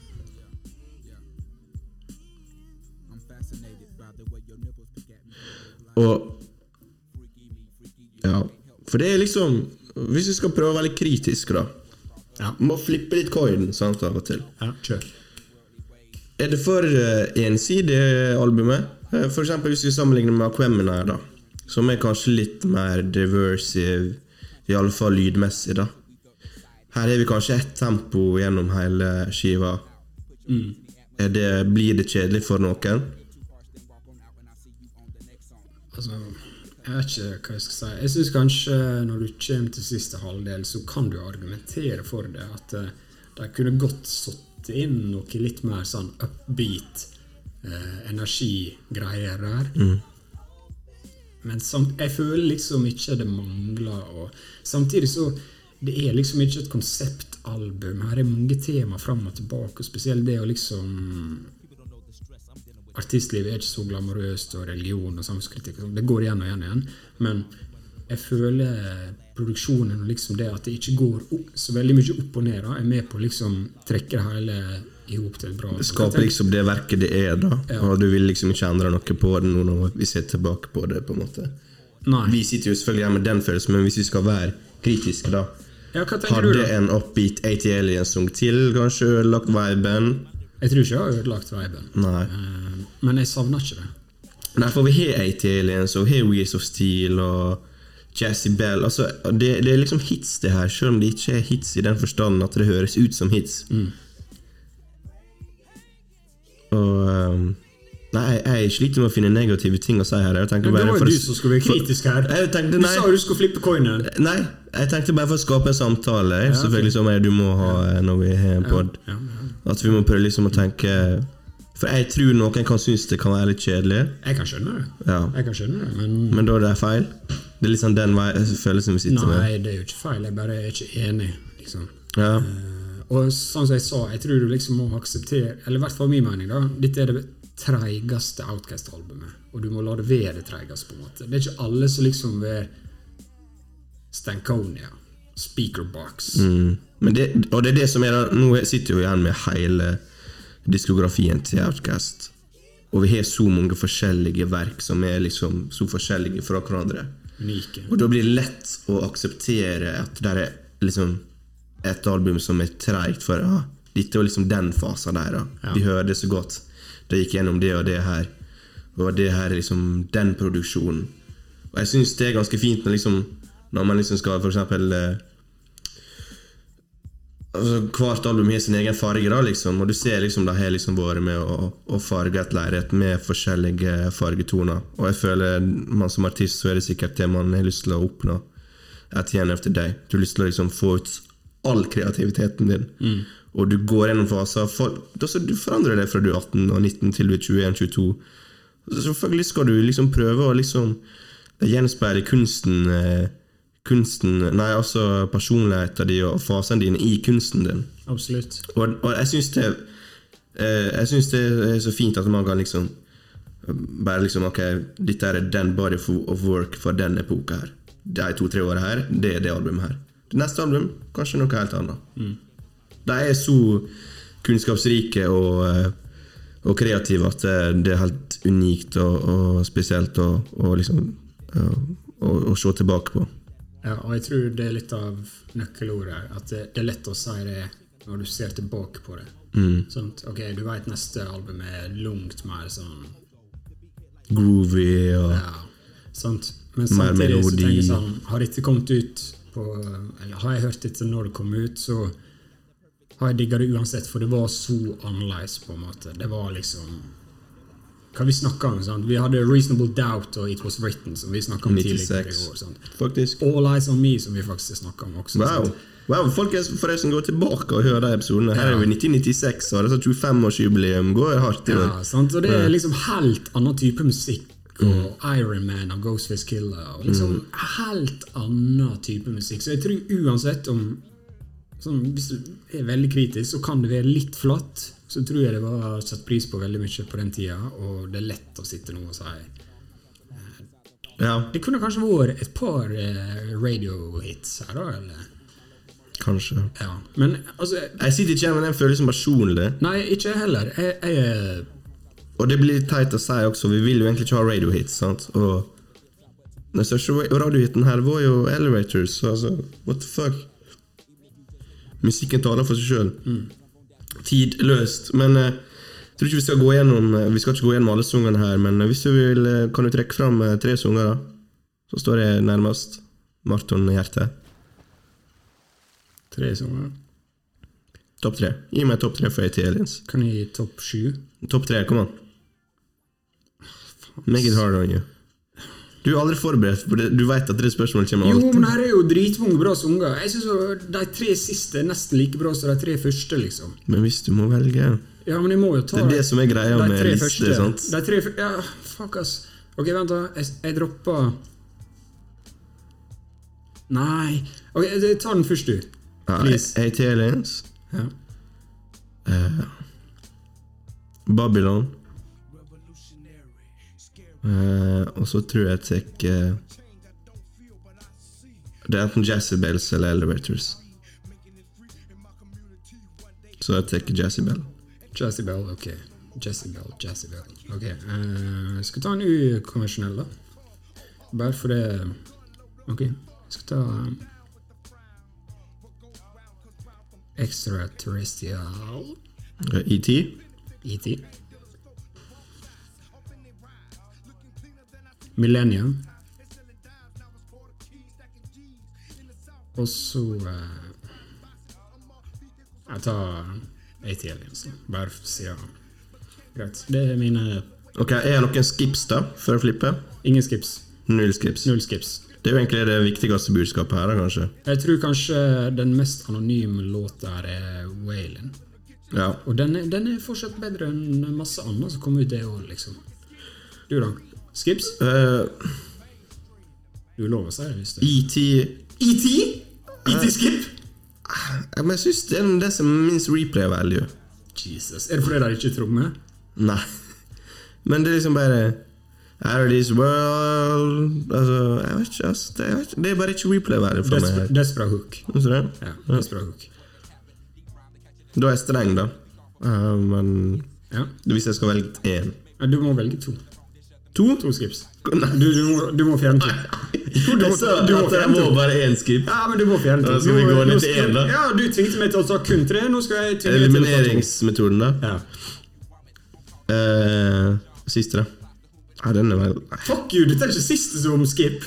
Og Ja. For det er liksom Hvis vi skal prøve å være litt kritiske, da Ja. Må flippe litt coin sant, av og til. ja, kjør. Er det for uh, ensidig, albumet? Eh, For eksempel hvis vi sammenligner med Aquemina, da. Som er kanskje litt mer diversive, iallfall lydmessig, da. Her har vi kanskje ett tempo gjennom hele skiva. Er det, blir det kjedelig for noen? Altså, jeg vet ikke hva jeg skal si. Jeg syns kanskje når du kommer til siste halvdel, så kan du argumentere for det. At eh, de kunne godt satt inn noe litt mer sånn upbeat eh, energigreier der. Men samt, jeg føler liksom ikke det mangler. Og samtidig så det er liksom ikke et konseptalbum. Her er mange tema fram og tilbake, og spesielt det å liksom Artistlivet er ikke så glamorøst, og religion og samfunnskritikk og sånn. Det går igjen og igjen og igjen. Men jeg føler produksjonen og liksom det at det ikke går opp, så veldig mye opp og ned, da, er med på å liksom trekke det hele i hop til et bra skaper liksom det verket det er, da. Ja. Og du vil liksom ikke endre noe på det nå når vi ser tilbake på det, på en måte. Nei. Vi sitter jo selvfølgelig her med den følelsen, men hvis vi skal være kritiske, da Ja, Hadde en upbeat 80 Aliens-sang til kanskje ødelagt viben? Jeg tror ikke jeg har ødelagt viben. Nei. Eh, Men jeg savna ikke det. Nei, for vi har 80 Aliens og har Wheels of Steel og Jazzy Bell. Altså, det, det er liksom hits, det her, selv om det ikke er hits i den forstand at det høres ut som hits. Og um, Nei, jeg sliter med å finne negative ting å si her. Jeg tenker Men det var jo du som skulle være kritisk her. Tenkte, Du sa jo du skulle flippe coinen. nei, jeg tenkte bare for å skape en samtale. Selvfølgelig som jeg, du må ha eh, når vi har en pod. Ja, ja. At vi må prøve liksom å tenke For jeg tror noen kan synes det kan være litt kjedelig, Jeg kan skjønne det. Ja. Jeg kan skjønne det, men men da er det feil. Det er sånn den følelsen vi sitter med. Nei, det er jo ikke feil. Jeg bare er ikke enig. liksom. Ja. Eh, Og sånn som jeg sa, jeg tror du liksom må akseptere Eller i hvert fall min mening, da. Dette er det treigeste Outcast-albumet. Og du må la det være det treigeste, på en måte. Det er ikke alle som liksom vil Stankonia, Speakerbox Mm. Men det, og det er det som er Nå sitter vi igjen med hele diskografien til Outcast. Og vi har så mange forskjellige verk som er liksom så forskjellige fra hverandre. unike. Og da blir det lett å akseptere at det er liksom et album som er treigt, for ah, dette var liksom den fasen der. Da. Ja. Vi hører det så godt. Det gikk gjennom det og det her. Og det her er liksom den produksjonen. Og jeg syns det er ganske fint når, liksom, når man liksom skal eksempel eh, altså, Hvert album har sin egen farge, da, liksom, og du ser liksom de har liksom vært med å, å farge et lerret med forskjellige fargetoner. Og jeg føler man som artist så er det sikkert det man har lyst til å oppnå at igjen end deg. Du har lyst til å liksom få ut all kreativiteten din. Og du går gjennom faser for, da så Du forandrer deg fra du er 18 og 19 til du er 21-22. Så Selvfølgelig skal du liksom prøve å liksom gjenspeile kunsten eh, Kunsten Nei, altså personligheten din og fasene dine i kunsten din. Absolutt. Og, og jeg syns det eh, Jeg synes det er så fint at man kan liksom Bare liksom Ok, dette er den body of work for den epoka her. De to-tre åra her, det er det albumet her. Det neste album, kanskje noe helt annet. De er så kunnskapsrike og, eh, og kreative at det, det er helt unikt og, og spesielt å, liksom se tilbake på. Ja, og jeg tror det er litt av nøkkelordet her. At det, det er lett å si det når du ser tilbake på det. Sånn, ok, Du vet neste album er langt mer sånn Groovy og ja, sant? Men Mer samtidig så tenker jeg sånn Har dette kommet ut på Eller har jeg hørt dette når det kom ut, så har jeg digga det uansett, for det var så annerledes, på en måte. Det var liksom Hva vi snakka om? sant? Vi hadde Reasonable Doubt og It Was Written, som vi snakka om tidligere i 96. år. sant? All Eyes On Me, som vi faktisk snakka om også. Wow. wow, Folkens, forresten, gå tilbake og hør de episodene. Her er vi 1996, og det er 25-årsjubileum går hardt i dag. Ja, sant? Og det er liksom helt annen type musikk og Iron Man av Ghostface Killer. Og liksom Helt annen type musikk. Så jeg tror uansett om sånn, Hvis du er veldig kritisk, så kan det være litt flatt. Så tror jeg det var satt pris på veldig mye på den tida, og det er lett å sitte nå og si Ja, Det kunne kanskje vært et par radiohits her, da? eller? kanskje. Ja. Men altså Jeg sitter ikke her med den følelsen personlig. Nei, ikke heller. Jeg, jeg er Og det blir litt teit å si også, vi vil jo egentlig ikke ha radiohits, sant? Og den største ra- radiohiten her var jo Elevators, så altså, what the fuck? Musikken taler for seg sjøl. Tidløst. Men eh, jeg tror ikke vi skal gå gjennom eh, Vi skal ikke gå gjennom alle sangene her, men eh, hvis du vil, kan du trekke fram tre sanger, da? Så står jeg nærmest Marton Hjerte. tre sanger. Topp tre. Gi meg topp tre for AT Aliens. Kan jeg gi topp sju? Topp tre, kom an. Make it hard on you. Du er aldri forberedt, for det, du vet at det spørsmålet kommer alltid. Jo, men her er jo dritmange bra sanger. Jeg synes De tre siste er nesten like bra som de tre første, liksom. Men hvis du må velge Ja, men jeg må jo ta Det er det som er greia de med tre liste, sant? De tre, første ja, fuck, ass. Ok, vent, da. Jeg, jeg dropper Nei Ok, Ta den først, du. ja, Please. AT Aliens, Ja. Babylon eh, Og så tror jeg jeg tar uh, Det er enten Jazzybells eller Elevators. Så jeg tar Jazzybell. Jazzy Bell, ok. Jazzy Bell, Jazzy Bell. Ok, uh, skal ta en ukonvensjonell, da. Bare for det Ok, skal ta um, Extraterrestrial Eh, ET. ET. Millennium. Og så eh, Jeg tar AT Aliens, bare for siden Greit. Det er mine Ok, Er det noen skips da, før å flippe? Ingen skips. Null skips. Null skips. Det er jo egentlig det viktigste budskapet her, da, kanskje. Jeg tror kanskje den mest anonyme låta her er Waylon. Ja. Og den er, den er fortsatt bedre enn masse annet som kom ut det året, liksom. Du, da? Skips? Uh, Du lover det hvis det ET ET? ET-skip? Uh, Men jeg syns det er det som er minst replay value. Jesus. Er det fordi de ikke trommer? Nei. Men det er liksom bare Out of this world Altså, jeg vet ikke, ass. Det, er, det er bare ikke replay value for meg. Desper her. Desperate Hook. Ja, Desperate Hook. Da er jeg streng, da. Uh, men Ja. hvis jeg skal velge én Du må velge to. To? To skips. Du, du, må, du må fjerne to. Jo, du må, du må fjerne to. bare én skip. Ja, men du må fjerne to. Da skal vi gå ned til én, da. Ja, du tvingte meg til å ta kun tre. Nå skal jeg tvinge deg til å ta to. Elimineringsmetoden, da. Ja. Uh, siste, da. Ja, den er vel Fuck you, dette er ikke siste som skip.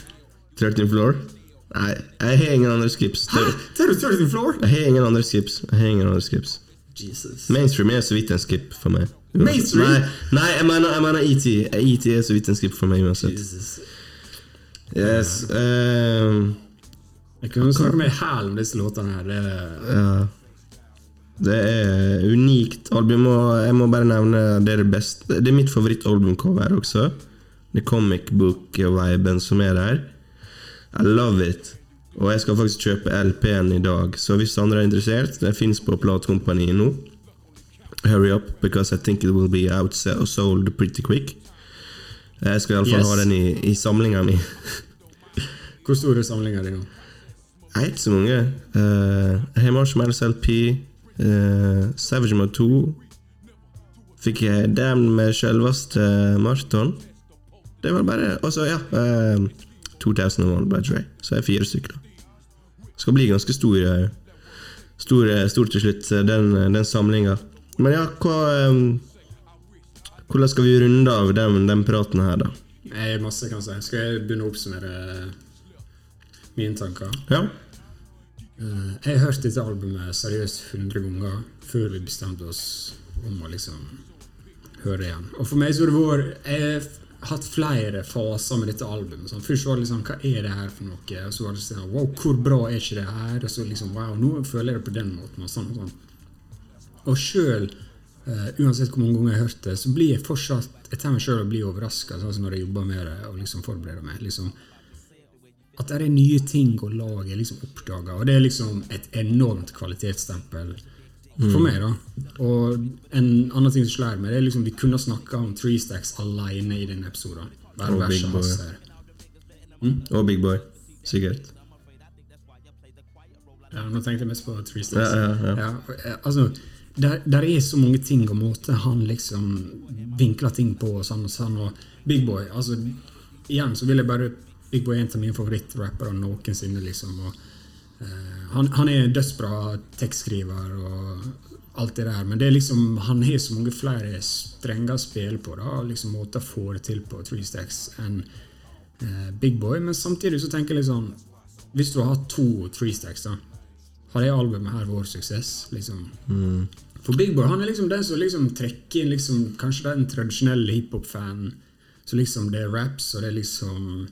13 floor? Nei, jeg har ingen andre skips. Hæ? Tar du 13 floor? Jeg har ingen andre skips. Jeg har ingen andre skips. Jesus. Mainstream er så vidt en skip for meg. Mainstream? Nei, nei jeg mener, jeg mener ET. ET er så vidt en skript for meg uansett. Yes. Uh, Jeg kunne snakke med hæl om disse låtene her. Det, ja. Det er unikt album, og jeg må bare nevne det er det beste Det er mitt favorittalbumcover også. Det comic book-viben som er der. I love it. Og jeg skal faktisk kjøpe LP-en i dag, så hvis andre er interessert, den fins på platekompaniet nå. Hurry up, because I think it will be outsold pretty quick. Jeg skal iallfall Yes. ha den i, i samlinga mi. hvor store samlinger er det nå? Er ikke så mange. Uh, jeg har Marshmallows LP, uh, Savage Mode 2. Fikk jeg Damn med selveste Marton. Det var bare Og så, ja. Uh, 2001 by Dre. Så jeg er fire stykker. Skal bli ganske stor, eh, stor, eh, stor til slutt, eh, den, den samlinga. Men ja, hva Hvordan skal vi runde av den, den praten her, da? Jeg masse, kan jeg si. Skal jeg begynne å oppsummere mine tanker? Ja. Eh, Jeg har hørt dette albumet seriøst 100 ganger før vi bestemte oss om å liksom høre det igjen. Og for meg så har det vært Jeg har hatt flere faser med dette albumet. Sånn. Først var det liksom Hva er det her for noe? Og så var det sånn Wow, hvor bra er ikke det her? Og så liksom Wow, nå føler jeg det på den måten. Og sånn og sånn. Og sjøl uh, uansett hvor mange ganger jeg har hørt det, så blir jeg fortsatt Jeg tar meg sjøl og blir overraska sånn når jeg jobber med det og liksom forbereder meg. liksom At det er nye ting å lage, liksom oppdaga. Og det er liksom et enormt kvalitetsstempel for meg, da. Og en annen ting som slår meg, det er liksom vi kunne snakka om Three Stacks alene i denne episoden. Hver Og Big Boy. her. Og Big Boy. Sikkert. Ja, nå tenkte jeg mest på Three Stacks. Ja, ja, ja. Ja, eh, altså, der, der er så mange ting og måter han liksom vinkler ting på og sånn og sånn. Og Big Boy altså, Igjen så vil jeg bare Big Boy er en av mine favorittrappere noensinne. liksom, og uh, han, han er en dødsbra tekstskriver og alt det der, men det er liksom, han har så mange flere strenger å spille på, da, liksom måter å få det til på Three Stacks enn uh, Big Boy. Men samtidig så tenker jeg litt sånn Hvis du har to Three Stacks, da har det albumet her vår suksess? liksom? For Big Boy han er liksom den som liksom trekker inn liksom, kanskje den tradisjonelle hiphop-fanen. Så liksom det er raps, og det er liksom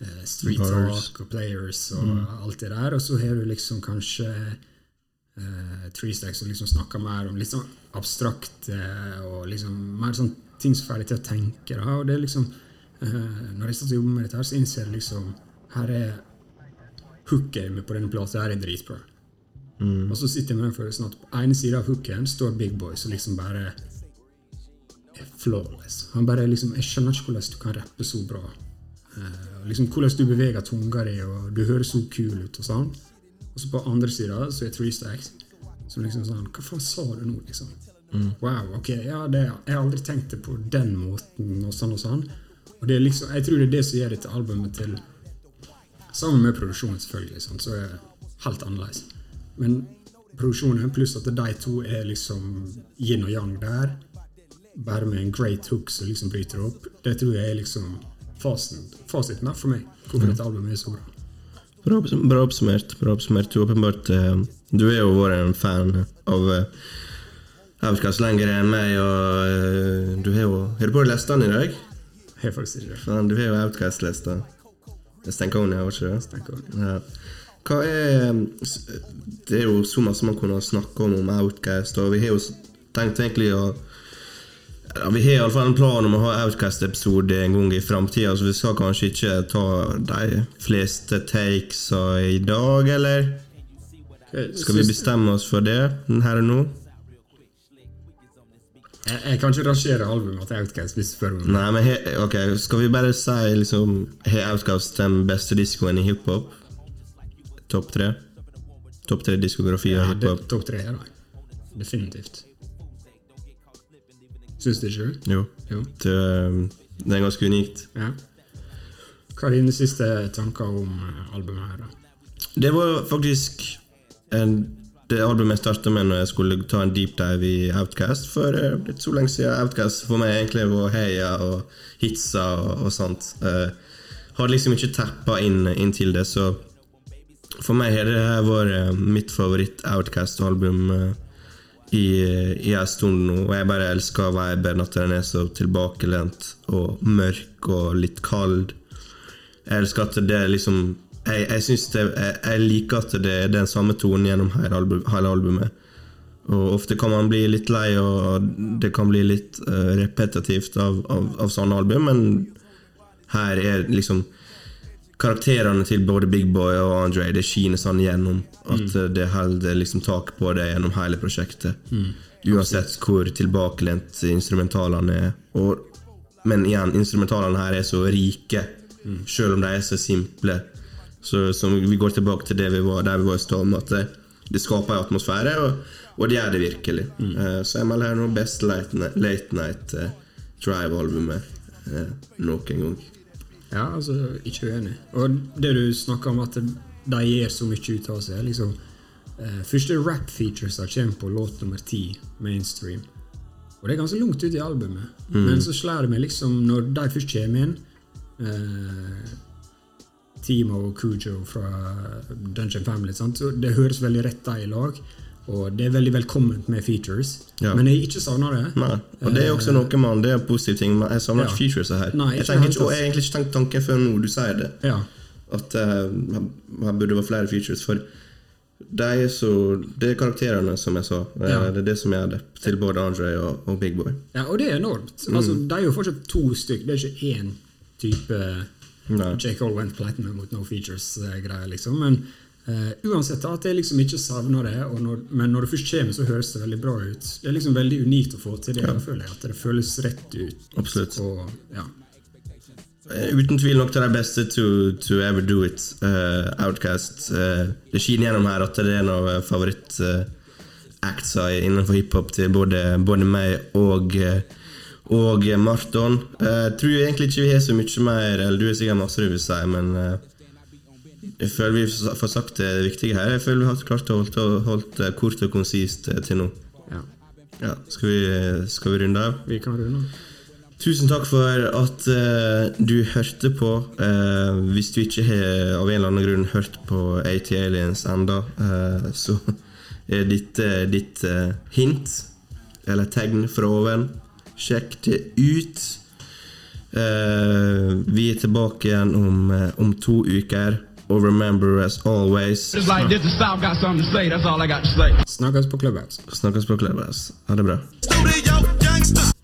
eh, street Bars. talk og players og alt det der. Og så har du liksom kanskje eh, Three Stacks som liksom snakker mer om litt sånn abstrakt eh, og liksom mer sånn ting som får deg til å tenke. Da. Og det er liksom eh, Når jeg satt og jobbet med dette, her, så innser jeg liksom Her er hookgamet på denne plata her er dritbra. Og så sitter jeg med den følelsen at på ene sida av hooken står Big Boy, som liksom bare er flawless. Han bare liksom, Jeg skjønner ikke hvordan du kan rappe så bra. Uh, liksom Hvordan du beveger tunga di, og du høres så kul ut. Og sånn. Og så på andre sida så er Three Stacks som liksom sånn Hva faen sa du nå, liksom? Wow, ok, ja, det, jeg har aldri tenkt det på den måten, og sånn og sånn. Og det er liksom, Jeg tror det er det som gjør dette albumet til Sammen med produksjonen, selvfølgelig, sånn, så er det helt annerledes. Men produksjonen pluss at de to er liksom yin og yang der, bare med en great hook som liksom bryter opp, det tror jeg er liksom fasiten, fasiten for meg. Hvorfor dette albumet er så bra. Bra, bra oppsummert. Bra oppsummert. Du, åpenbart, eh, du er jo vært en fan av uh, Outcast lenger enn meg, og eh, du har jo Har du på deg listene i dag? Har faktisk ikke det. Du har jo Outcast-lista. Stankonia, har ikke det? Stankonia. Ja. Hva er Det er jo så masse man kunne snakke om om Outcast, og vi har jo tenkt egentlig å ja, Vi har iallfall en plan om å ha Outcast-episode en gang i framtida, så vi skal kanskje ikke ta de fleste takesa i dag, eller? Skal vi bestemme oss for det her og nå? Jeg, jeg kan ikke rangere albumet til Outcast hvis du spør meg. Nei, men he, ok, skal vi bare si liksom Har Outcast den beste diskoen i hiphop? Topp tre? Topp tre diskografier Ja, hiphop? er topp tre da. Definitivt. Syns du ikke det? Jo. Jo. Det, um, det er ganske unikt. Ja. Hva er dine siste tanker om eh, albumet her, da? Det var faktisk en, det albumet jeg starta med når jeg skulle ta en deep dive i Outcast. For eh, det er blitt så lenge siden Outcast for meg egentlig var heia og hitsa og, og sånt. Uh, hadde liksom ikke tappa inn, inn til det, så for meg har det vært eh, mitt favoritt-Outcast-album eh, i, i en stund nå. Og jeg bare elsker viben, at den er så tilbakelent og mørk og litt kald. Jeg elsker at det er liksom Jeg, jeg, det, jeg, jeg liker at det er den samme tonen gjennom hele, album, hele albumet. Og ofte kan man bli litt lei, og det kan bli litt uh, repetitivt av, av, av sånne album, men her er liksom Karakterene til både Big Boy og Andre Det skiner sånn gjennom at mm. det holder liksom tak på det gjennom hele prosjektet. Uansett hvor tilbakelent instrumentalene er. Og, men igjen, instrumentalene her er så rike, selv om de er så simple. Så, så vi går tilbake til det vi var, der vi var i stad, med at det, det skaper en atmosfære, og, og det gjør det virkelig. Eh, så jeg melder her nå Best Late Night, late night uh, Drive-albumet uh, noen gang. Ja, altså, ikke uenig. Og det du snakker om at de gjør så mye ut av seg liksom, eh, Første rap-features kommer på låt nummer ti, mainstream. Og det er ganske langt ut i albumet. Men så slår det meg liksom, når de først kommer inn eh, Timo og Kujo fra Dungeon Family, sant? Så det høres veldig rett da i lag. Og det er veldig velkomment med features. Ja. Men jeg ikke savner det. Nei, og det er også noe man, det er positiv ting, men jeg savner Ja. ikke features her. Nei, jeg, tenker ikke, og jeg har egentlig ikke tenkt tanken før nå du sier det. Ja. At uh, her burde være flere features. For det er så, det er karakterene, som jeg sa. Eh, Ja. Det er det som gjør det. Til både Andre og, og Big Boy. Ja, og det er enormt. Altså, Mm. Det er jo fortsatt to stykk. Det er ikke én type Nei. J. Cole went platinum mot no features-greier, liksom. Men eh, uansett at jeg liksom ikke savner det, og når, men når det først kommer, så høres det veldig bra ut. Det er liksom veldig unikt å få til det. Jeg føler at det føles rett ut. Absolutt. Og, ja. Eh, Uten tvil nok til de beste to, to ever do it. Uh, Outcast. Uh, det skinner gjennom her at det er en av favorittactsa innenfor hiphop til både, både meg og og Marton. Tror Jeg tror egentlig ikke vi har så mye mer Eller du har sikkert masse du vil si, men eh, jeg føler vi får sagt det viktige her. Jeg føler vi har klart å holde det kort og konsist eh, til nå. ja. Ja, skal vi, skal vi runde av? Vi kan runde av. Tusen takk for at uh, du hørte på. Uh, hvis du ikke har av en eller annen grunn hørt på AT Aliens enda, uh, så er dette ditt eh, hint, eller tegn fra oven. Sjekk det ut. Eh, vi er tilbake igjen om, eh, om to uker. Og remember as always It's like this, the South got something to say. That's all I got to say. Snakkes på Clubhouse. Snakkes på Clubhouse. Ha det bra. Studio.